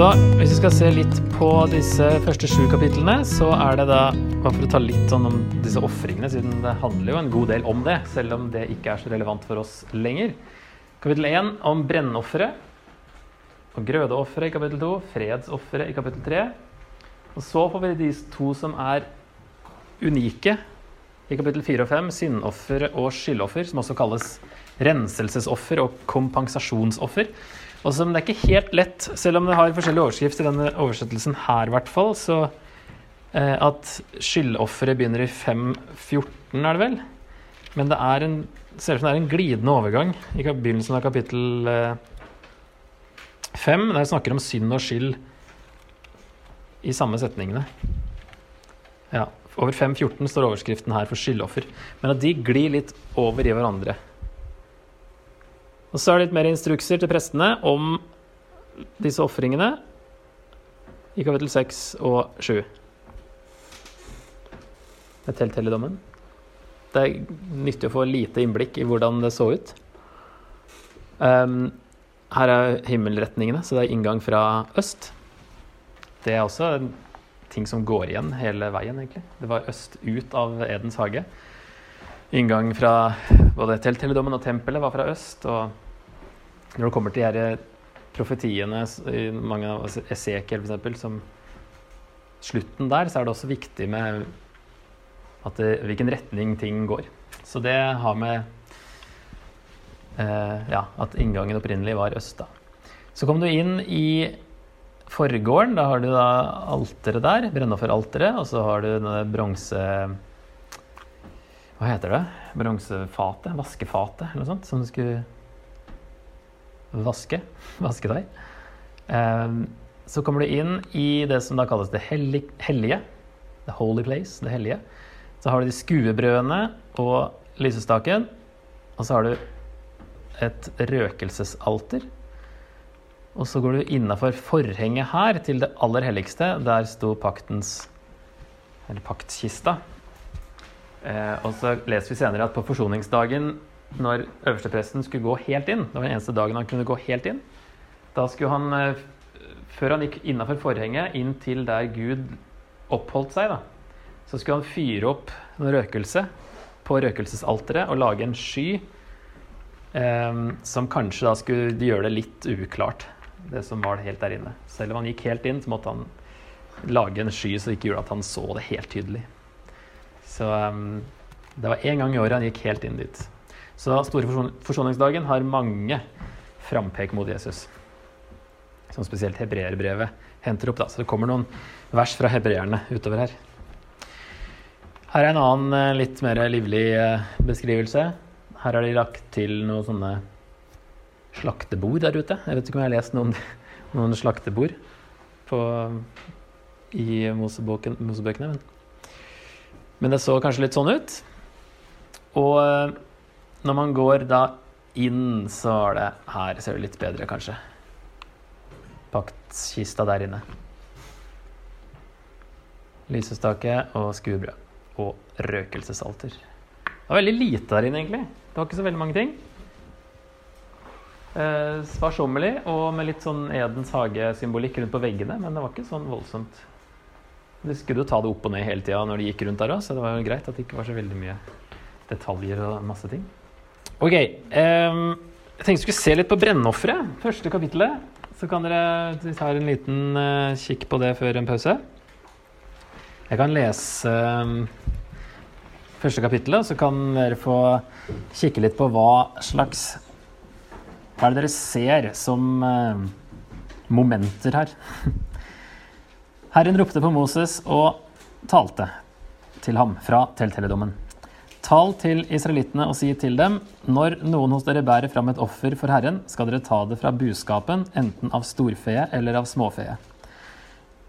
Så hvis vi skal se litt på disse første sju kapitlene, så er det da bare for å ta litt sånn om disse ofringene, siden det handler jo en god del om det, selv om det ikke er så relevant for oss lenger. Kapittel 1 om brennofre og grødeofre i kapittel 2, fredsoffere i kapittel 3. Og så får vi de to som er unike i kapittel 4 og 5, syndoffer og skyldoffer, som også kalles renselsesoffer og kompensasjonsoffer. Og som det er ikke helt lett, selv om det har forskjellig overskrift i denne oversettelsen her, i hvert fall, så eh, at skyldofferet begynner i 5.14, er det vel? Men det er en, ser ut som det er en glidende overgang i begynnelsen av kapittel eh, 5, der det snakker om synd og skyld i samme setningene. Ja, over 5.14 står overskriften her for skyldoffer. Men at de glir litt over i hverandre. Og så er det litt mer instrukser til prestene om disse ofringene i kapittel 6 og 7. Det er telthelligdommen. Det er nyttig å få lite innblikk i hvordan det så ut. Um, her er himmelretningene, så det er inngang fra øst. Det er også ting som går igjen hele veien, egentlig. Det var øst ut av Edens hage. Inngang fra både telthelligdommen og tempelet var fra øst. Og når det kommer til de her profetiene, i mange av Esekiel f.eks., som slutten der, så er det også viktig med det, hvilken retning ting går. Så det har med eh, ja, at inngangen opprinnelig var øst, da. Så kom du inn i forgården. Da har du da alteret der, brennofferalteret, og så har du denne bronse... Hva heter det? Bronsefatet? Vaskefatet, eller noe sånt, som du skulle vaske. Deg. Eh, så kommer du inn i det som da kalles det hellige. The holy place, det hellige. Så har du de skuebrødene og lysestaken. Og så har du et røkelsesalter. Og så går du innafor forhenget her til det aller helligste. Der sto paktens Eller paktkista. Eh, og så leser vi senere at på forsoningsdagen, når øverstepresten skulle gå helt inn Det var den eneste dagen han kunne gå helt inn. Da skulle han, eh, før han gikk innafor forhenget, inn til der Gud oppholdt seg, da, så skulle han fyre opp en røkelse på røkelsesalteret og lage en sky eh, som kanskje da skulle gjøre det litt uklart, det som var helt der inne. Selv om han gikk helt inn, så måtte han lage en sky som ikke gjorde at han så det helt tydelig. Så um, det var én gang i året han gikk helt inn dit. Så Store forson forsoningsdagen har mange frampek mot Jesus. Som spesielt hebreerbrevet henter opp. da, Så det kommer noen vers fra hebreerne utover her. Her er en annen litt mer livlig beskrivelse. Her har de lagt til noen sånne slaktebord der ute. Jeg vet ikke om jeg har lest noen, noen slaktebord på, i Mosebøkene. Men. Men det så kanskje litt sånn ut. Og når man går da inn, så er det Her ser det litt bedre, kanskje. Paktkista der inne. Lysestake og skuebrød. Og røkelsesalter. Det var veldig lite der inne, egentlig. Det var ikke så veldig mange ting. Eh, Sparsommelig og med litt sånn Edens hage-symbolikk rundt på veggene, men det var ikke sånn voldsomt. De skulle jo ta det opp og ned hele tida når de gikk rundt der òg, så det var jo greit at det ikke var så veldig mye detaljer og masse ting. Ok, um, jeg tenkte vi skulle se litt på brennofferet, første kapittelet. Så kan dere ta en liten uh, kikk på det før en pause. Jeg kan lese um, første kapittelet, så kan dere få kikke litt på hva slags Hva er det dere ser som uh, momenter her? Herren ropte på Moses og talte til ham fra telthelligdommen. Tal til israelittene og si til dem, når noen hos dere bærer fram et offer for Herren, skal dere ta det fra buskapen, enten av storfeet eller av småfeet.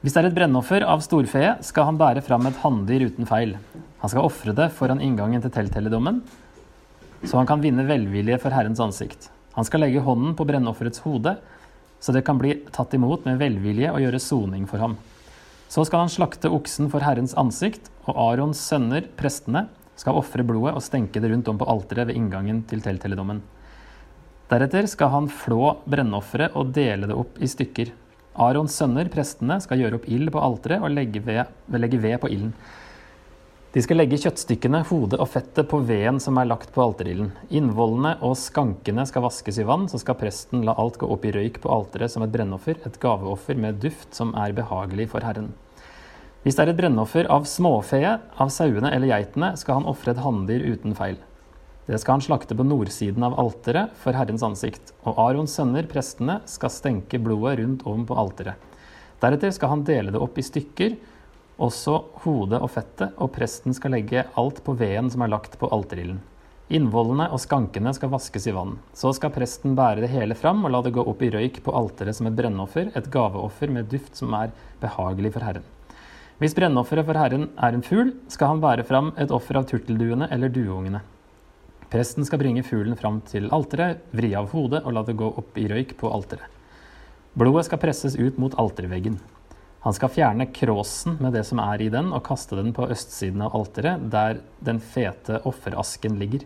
Hvis det er et brennoffer av storfeet, skal han bære fram et hanndyr uten feil. Han skal ofre det foran inngangen til telthelligdommen, så han kan vinne velvilje for Herrens ansikt. Han skal legge hånden på brennofferets hode, så det kan bli tatt imot med velvilje og gjøre soning for ham. Så skal han slakte oksen for Herrens ansikt, og Arons sønner, prestene, skal ofre blodet og stenke det rundt om på alteret ved inngangen til telthelligdommen. Deretter skal han flå brennofferet og dele det opp i stykker. Arons sønner, prestene, skal gjøre opp ild på alteret og legge ved, legge ved på ilden. De skal legge kjøttstykkene, hodet og fettet på veden som er lagt på alterilden. Innvollene og skankene skal vaskes i vann, så skal presten la alt gå opp i røyk på alteret som et brennoffer, et gaveoffer med duft som er behagelig for Herren. Hvis det er et brennoffer av småfeet, av sauene eller geitene, skal han ofre et hanndyr uten feil. Det skal han slakte på nordsiden av alteret for Herrens ansikt, og Arons sønner, prestene, skal stenke blodet rundt om på alteret. Deretter skal han dele det opp i stykker, også hodet og fettet, og presten skal legge alt på veden som er lagt på alterilden. Innvollene og skankene skal vaskes i vann. Så skal presten bære det hele fram og la det gå opp i røyk på alteret som et brennoffer, et gaveoffer med duft som er behagelig for Herren. Hvis brennofferet for Herren er en fugl, skal han bære fram et offer av turtelduene eller dueungene. Presten skal bringe fuglen fram til alteret, vri av hodet og la det gå opp i røyk på alteret. Blodet skal presses ut mot alterveggen. Han skal fjerne kråsen med det som er i den, og kaste den på østsiden av alteret, der den fete offerasken ligger.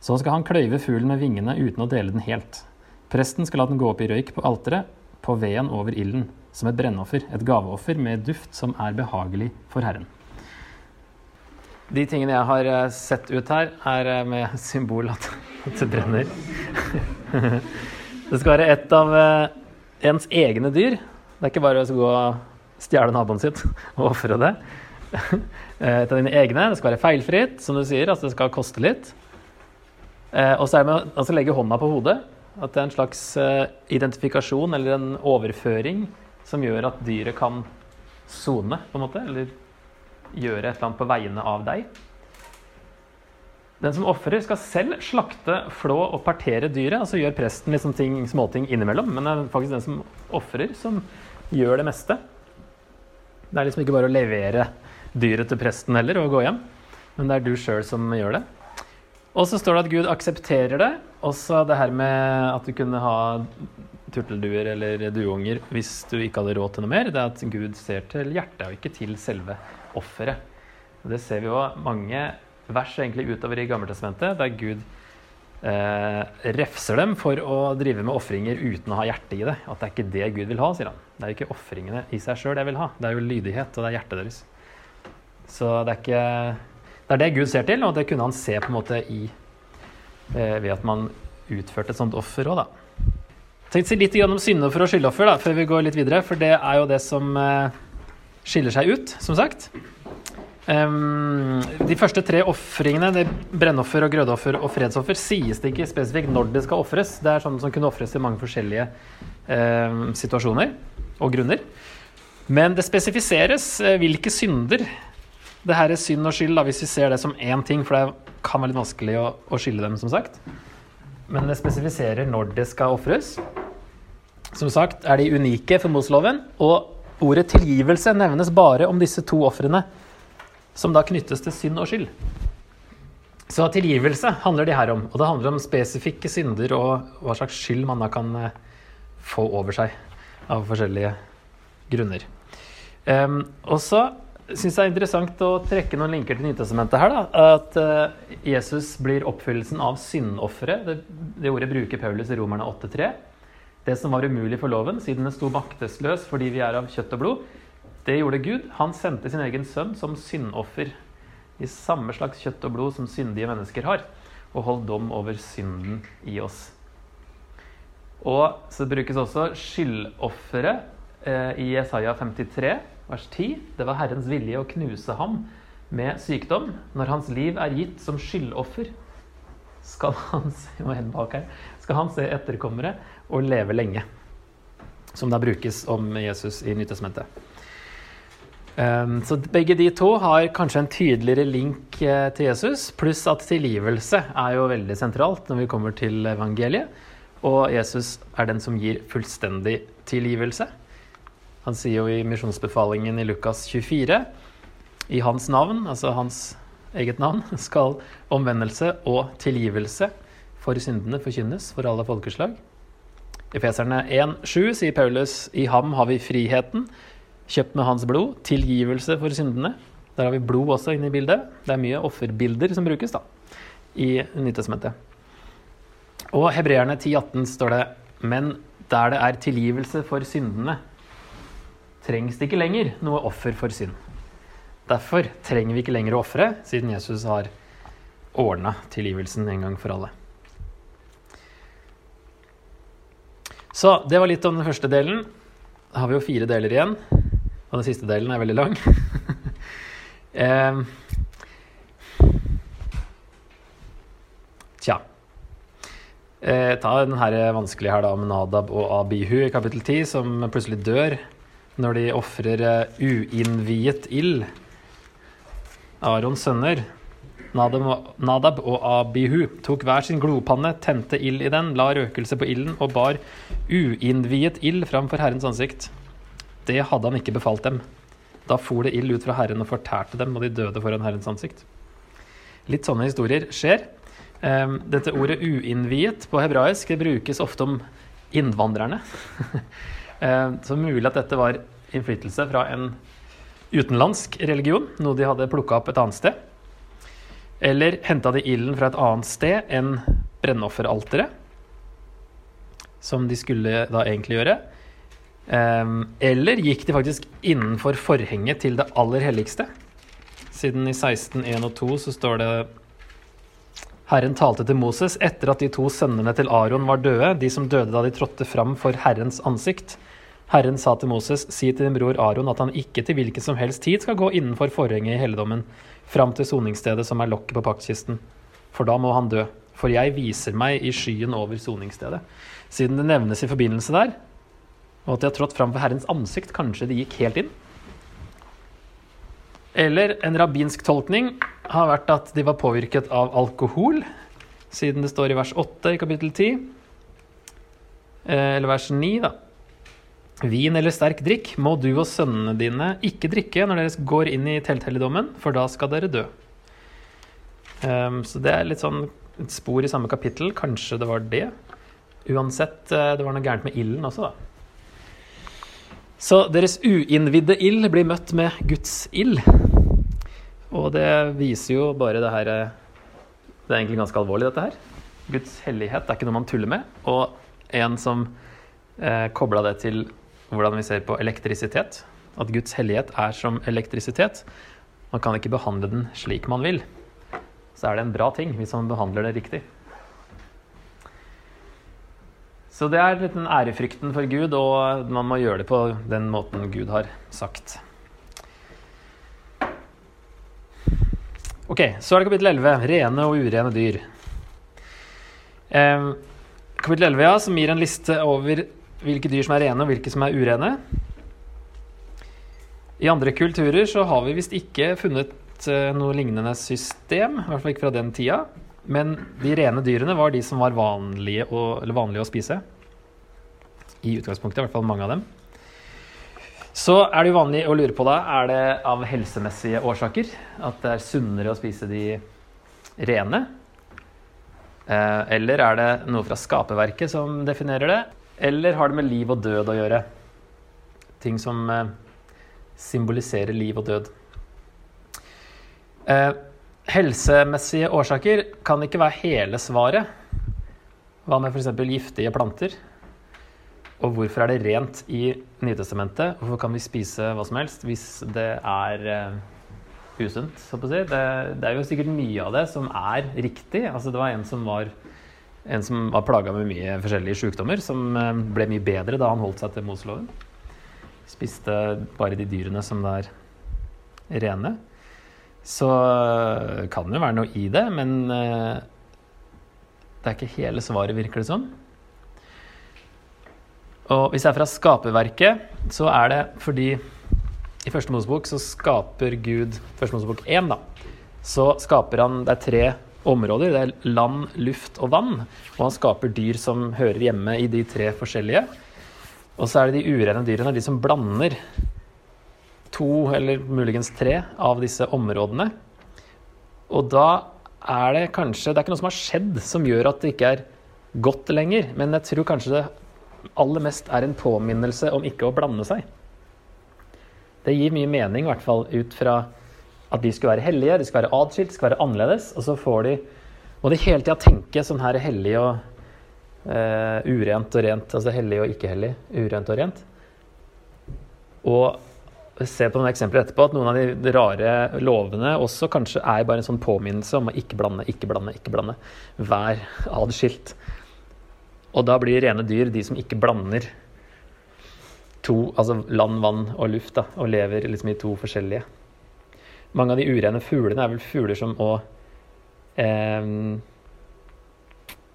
Så skal han kløyve fuglen med vingene uten å dele den helt. Presten skal la den gå opp i røyk på alteret, på veden over ilden som et brennoffer, et gaveoffer med duft som er behagelig for Herren. De tingene jeg har eh, sett ut her, er eh, med symbol at, det brenner. Det skal være et av eh, ens egne dyr. Det er ikke bare å gå stjele naboen sitt og ofre det. Et av dine egne. Det skal være feilfritt, som du sier. Altså det skal koste litt. Og så er det med å legge hånda på hodet. At det er en slags identifikasjon eller en overføring som gjør at dyret kan sone, på en måte, eller gjøre et eller annet på vegne av deg. Den som ofrer, skal selv slakte, flå og partere dyret. Altså så gjør presten liksom ting, småting innimellom, men det er faktisk den som ofrer, som gjør det meste. Det er liksom ikke bare å levere dyret til presten heller og gå hjem, men det er du sjøl som gjør det. Og så står det at Gud aksepterer det. Også det her med at du kunne ha turtelduer eller duunger hvis du ikke hadde råd til noe mer. Det er at Gud ser til hjertet og ikke til selve offeret. Det ser vi jo mange vers egentlig utover i Gammeltestamentet der Gud eh, refser dem for å drive med ofringer uten å ha hjerte i det. At det er ikke det Gud vil ha, sier han. Det er jo ikke ofringene i seg sjøl jeg vil ha. Det er jo lydighet, og det er hjertet deres. Så det er ikke Det er det Gud ser til, og det kunne han se på en måte i eh, ved at man utførte et sånt offer òg, da. Tenk si litt om syndoffer og skyldoffer da, før vi går litt videre, for det er jo det som uh, skiller seg ut, som sagt. Um, de første tre ofringene, brennoffer, og grødoffer og fredsoffer, sies det ikke spesifikt når det skal ofres. Det er sånn som kunne ofres i mange forskjellige um, situasjoner og grunner. Men det spesifiseres uh, hvilke synder det her er synd og skyld, da, hvis vi ser det som én ting, for det kan være litt vanskelig å, å skille dem, som sagt men det spesifiserer når det skal ofres. Som sagt er de unike for Mosloven, og ordet tilgivelse nevnes bare om disse to ofrene, som da knyttes til synd og skyld. Så tilgivelse handler de her om, og det handler om spesifikke synder og hva slags skyld man da kan eh, få over seg av forskjellige grunner. Um, og så syns det er interessant å trekke noen linker til Nytestamentet her. Da. At uh, Jesus blir oppfyllelsen av syndofferet. Det, det ordet bruker Paulus i Romerne 8,3. Det som var umulig for loven, siden den sto maktesløs fordi vi er av kjøtt og blod, det gjorde Gud. Han sendte sin egen sønn som syndoffer i samme slags kjøtt og blod som syndige mennesker har, og holdt dom over synden i oss. Og så brukes også skyldofferet eh, i Jesaja 53 vers 10. Det var Herrens vilje å knuse ham med sykdom. Når hans liv er gitt som skyldoffer, skal han, skal han se etterkommere og leve lenge. Som da brukes om Jesus i Nytestamentet. Um, så begge de to har kanskje en tydeligere link eh, til Jesus, pluss at tilgivelse er jo veldig sentralt når vi kommer til evangeliet. Og Jesus er den som gir fullstendig tilgivelse. Han sier jo i misjonsbefalingen i Lukas 24 i hans navn, altså hans eget navn, skal omvendelse og tilgivelse for syndene forkynnes for alle folkeslag. I Feserne 1,7 sier Paulus i ham har vi friheten, kjøpt med hans blod, tilgivelse for syndene. Der har vi blod også inne i bildet. Det er mye offerbilder som brukes da, i Nytestamentet. Og Hebreerne 10,18 står det Men der det er tilgivelse for syndene, trengs det ikke lenger noe offer for synd. Derfor trenger vi ikke lenger å ofre, siden Jesus har ordna tilgivelsen en gang for alle. Så det var litt om den første delen. Da har vi jo fire deler igjen, og den siste delen er veldig lang. eh, tja. Eh, ta den vanskelige her da med Nadab og Abihu i kapittel 10, som plutselig dør når de ofrer uh, uinnviet ild. Arons sønner, Nadab og Abihu, tok hver sin glopanne, tente ild i den, la røkelse på ilden og bar uinnviet ild framfor Herrens ansikt. Det hadde han ikke befalt dem. Da for det ild ut fra Herren og fortærte dem, og de døde foran Herrens ansikt. Litt sånne historier skjer. Ehm, dette ordet 'uinnviet' på hebraisk det brukes ofte om innvandrerne. Ehm, så mulig at dette var innflytelse fra en utenlandsk religion, noe de hadde plukka opp et annet sted. Eller henta de ilden fra et annet sted enn brennofferalteret, som de skulle da egentlig gjøre. Ehm, eller gikk de faktisk innenfor forhenget til det aller helligste? Siden i 16.1 og 2 så står det Herren talte til Moses etter at de to sønnene til Aron var døde, de som døde da de trådte fram for Herrens ansikt. Herren sa til Moses, si til din bror Aron at han ikke til hvilken som helst tid skal gå innenfor forhenget i helligdommen, fram til soningsstedet som er lokket på paktkisten. For da må han dø. For jeg viser meg i skyen over soningsstedet. Siden det nevnes i forbindelse der, og at de har trådt fram for Herrens ansikt, kanskje de gikk helt inn? Eller en rabbinsk tolkning har vært at de var påvirket av alkohol, siden det står i vers 8 i kapittel 10. Eh, eller vers 9, da. Vin eller sterk drikk må du og sønnene dine ikke drikke når dere går inn i telthelligdommen, for da skal dere dø. Um, så det er litt sånn et spor i samme kapittel. Kanskje det var det. Uansett, uh, det var noe gærent med ilden også, da. Så deres uinnvidde ild blir møtt med Guds ild. Og det viser jo bare det her eh, Det er egentlig ganske alvorlig, dette her. Guds hellighet er ikke noe man tuller med. Og en som eh, kobla det til hvordan vi ser på elektrisitet. At Guds hellighet er som elektrisitet. Man kan ikke behandle den slik man vil. Så er det en bra ting hvis man behandler det riktig. Så det er litt den ærefrykten for Gud, og man må gjøre det på den måten Gud har sagt. Ok, så er det kapittel 11. Rene og urene dyr. Eh, kapittel 11 ja, som gir en liste over hvilke dyr som er rene og hvilke som er urene. I andre kulturer så har vi visst ikke funnet uh, noe lignende system, i hvert fall ikke fra den tida. Men de rene dyrene var de som var vanlige å, vanlige å spise. I utgangspunktet, i hvert fall mange av dem. Så er det jo vanlig å lure på da, er det av helsemessige årsaker at det er sunnere å spise de rene? Uh, eller er det noe fra skaperverket som definerer det? Eller har det med liv og død å gjøre? Ting som eh, symboliserer liv og død. Helsemessige årsaker kan ikke være hele svaret. Hva med f.eks. giftige planter? Og hvorfor er det rent i Nytestamentet? Hvorfor kan vi spise hva som helst hvis det er uh, usunt? Si? det, det, er jo sikkert mye av det som er riktig. Altså, det var en som var en var plaga med mye forskjellige sykdommer, som uh, ble mye bedre da han holdt seg til Moseloven. Spiste bare de dyrene som er rene. Så eh, kan det jo være noe i det, men eh, det er ikke hele svaret, virker det som. Og hvis det er fra skaperverket, så er det fordi i Første Mosebok så skaper Gud Første Mosebok 1, da. Så skaper han Det er tre områder. Det er land, luft og vann. Og han skaper dyr som hører hjemme i de tre forskjellige. Og så er det de urene dyrene, de som blander to eller muligens tre av disse områdene. Og da er det kanskje Det er ikke noe som har skjedd som gjør at det ikke er godt lenger, men jeg tror kanskje det aller mest er en påminnelse om ikke å blande seg. Det gir mye mening, i hvert fall ut fra at de skulle være hellige, de skal være atskilt, de skal være annerledes. Og så får de Må de hele tida tenke sånn her hellig og uh, urent og rent. Altså hellig og ikke hellig. Urent og rent. Og se på noen eksempler etterpå at noen av de rare lovene også kanskje er bare en sånn påminnelse om å ikke blande, ikke blande, ikke blande. Vær adskilt. Og da blir rene dyr de som ikke blander to, altså land, vann og luft, da, og lever liksom i to forskjellige. Mange av de urene fuglene er vel fugler som òg eh,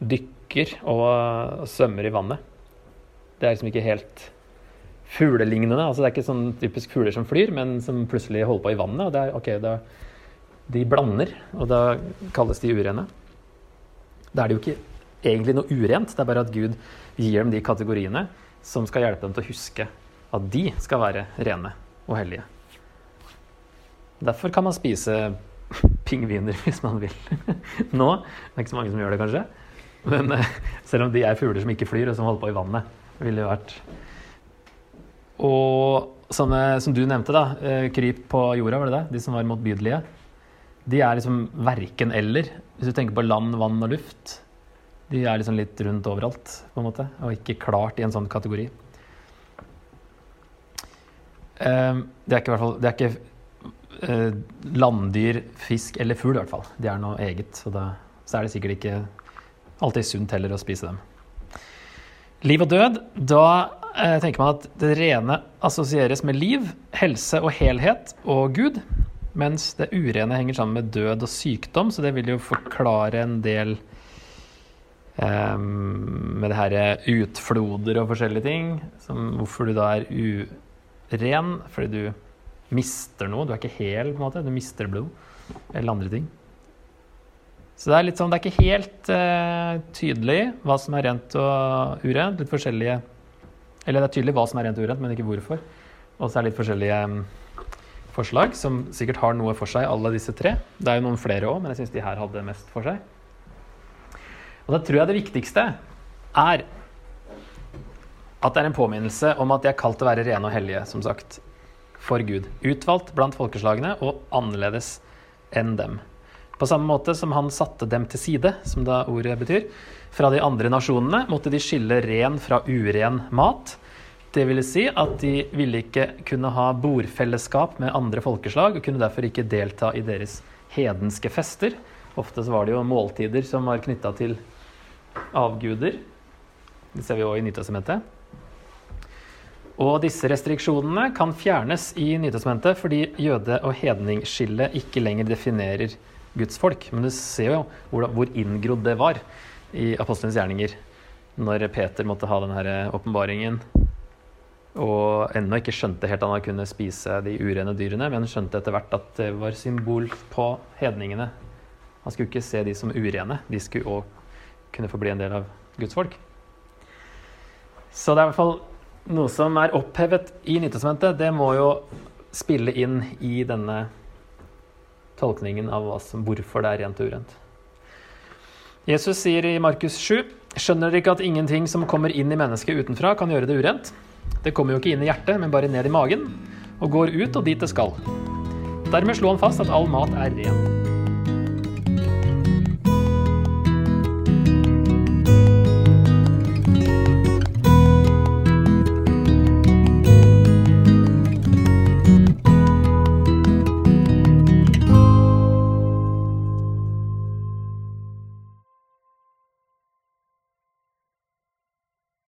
dykker og svømmer i vannet. Det er liksom ikke helt fuglelignende. altså Det er ikke sånn typisk fugler som flyr, men som plutselig holder på i vannet. og det er, ok, da, De blander, og da kalles de urene. Da er det jo ikke egentlig noe urent, det er bare at Gud gir dem de kategoriene som skal hjelpe dem til å huske at de skal være rene og hellige. Derfor kan man spise pingviner hvis man vil. Nå det er ikke så mange som gjør det, kanskje. Men eh, selv om de er fugler som ikke flyr, og som holder på i vannet, ville det vært og sånne som du nevnte, da, eh, kryp på jorda, var det det? De som var motbydelige. De er liksom verken eller. Hvis du tenker på land, vann og luft. De er liksom litt rundt overalt, på en måte, og ikke klart i en sånn kategori. Ehm, det er ikke, fall, det er ikke eh, landdyr, fisk eller fugl, i hvert fall. De er noe eget. Så, da, så er det sikkert ikke alltid sunt heller å spise dem. Liv og død, da eh, tenker man at det rene assosieres med liv, helse og helhet og Gud. Mens det urene henger sammen med død og sykdom, så det vil jo forklare en del eh, med det her utfloder og forskjellige ting. Som hvorfor du da er uren fordi du mister noe. Du er ikke hel, på en måte. Du mister blod eller andre ting. Så det er litt sånn, det er ikke helt uh, tydelig hva som er rent og urent. Litt forskjellige Eller det er tydelig hva som er rent og urent, men ikke hvorfor. Og så er det litt forskjellige um, forslag som sikkert har noe for seg, alle disse tre. Det er jo noen flere òg, men jeg syns de her hadde mest for seg. Og da tror jeg det viktigste er at det er en påminnelse om at de er kalt til å være rene og hellige, som sagt, for Gud. Utvalgt blant folkeslagene og annerledes enn dem. På samme måte som han satte dem til side, som da ordet betyr, fra de andre nasjonene, måtte de skille ren fra uren mat. Det ville si at de ville ikke kunne ha bordfellesskap med andre folkeslag, og kunne derfor ikke delta i deres hedenske fester. Ofte var det jo måltider som var knytta til avguder. Det ser vi òg i Nytestamentet. Og disse restriksjonene kan fjernes i Nytestamentet fordi jøde- og hedningsskillet ikke lenger definerer Guds folk. Men du ser jo hvor, hvor inngrodd det var i apostlenes gjerninger. Når Peter måtte ha denne åpenbaringen og ennå ikke skjønte helt at han kunne spise de urene dyrene, men skjønte etter hvert at det var symbol på hedningene. Han skulle ikke se de som urene, de skulle òg kunne få bli en del av Guds folk. Så det er i hvert fall noe som er opphevet i Nytestamentet. Det må jo spille inn i denne tolkningen av som, hvorfor det er rent og urent. Jesus sier i Markus 7.: Skjønner dere ikke at ingenting som kommer inn i mennesket utenfra, kan gjøre det urent? Det kommer jo ikke inn i hjertet, men bare ned i magen, og går ut og dit det skal. Dermed slo han fast at all mat er ren.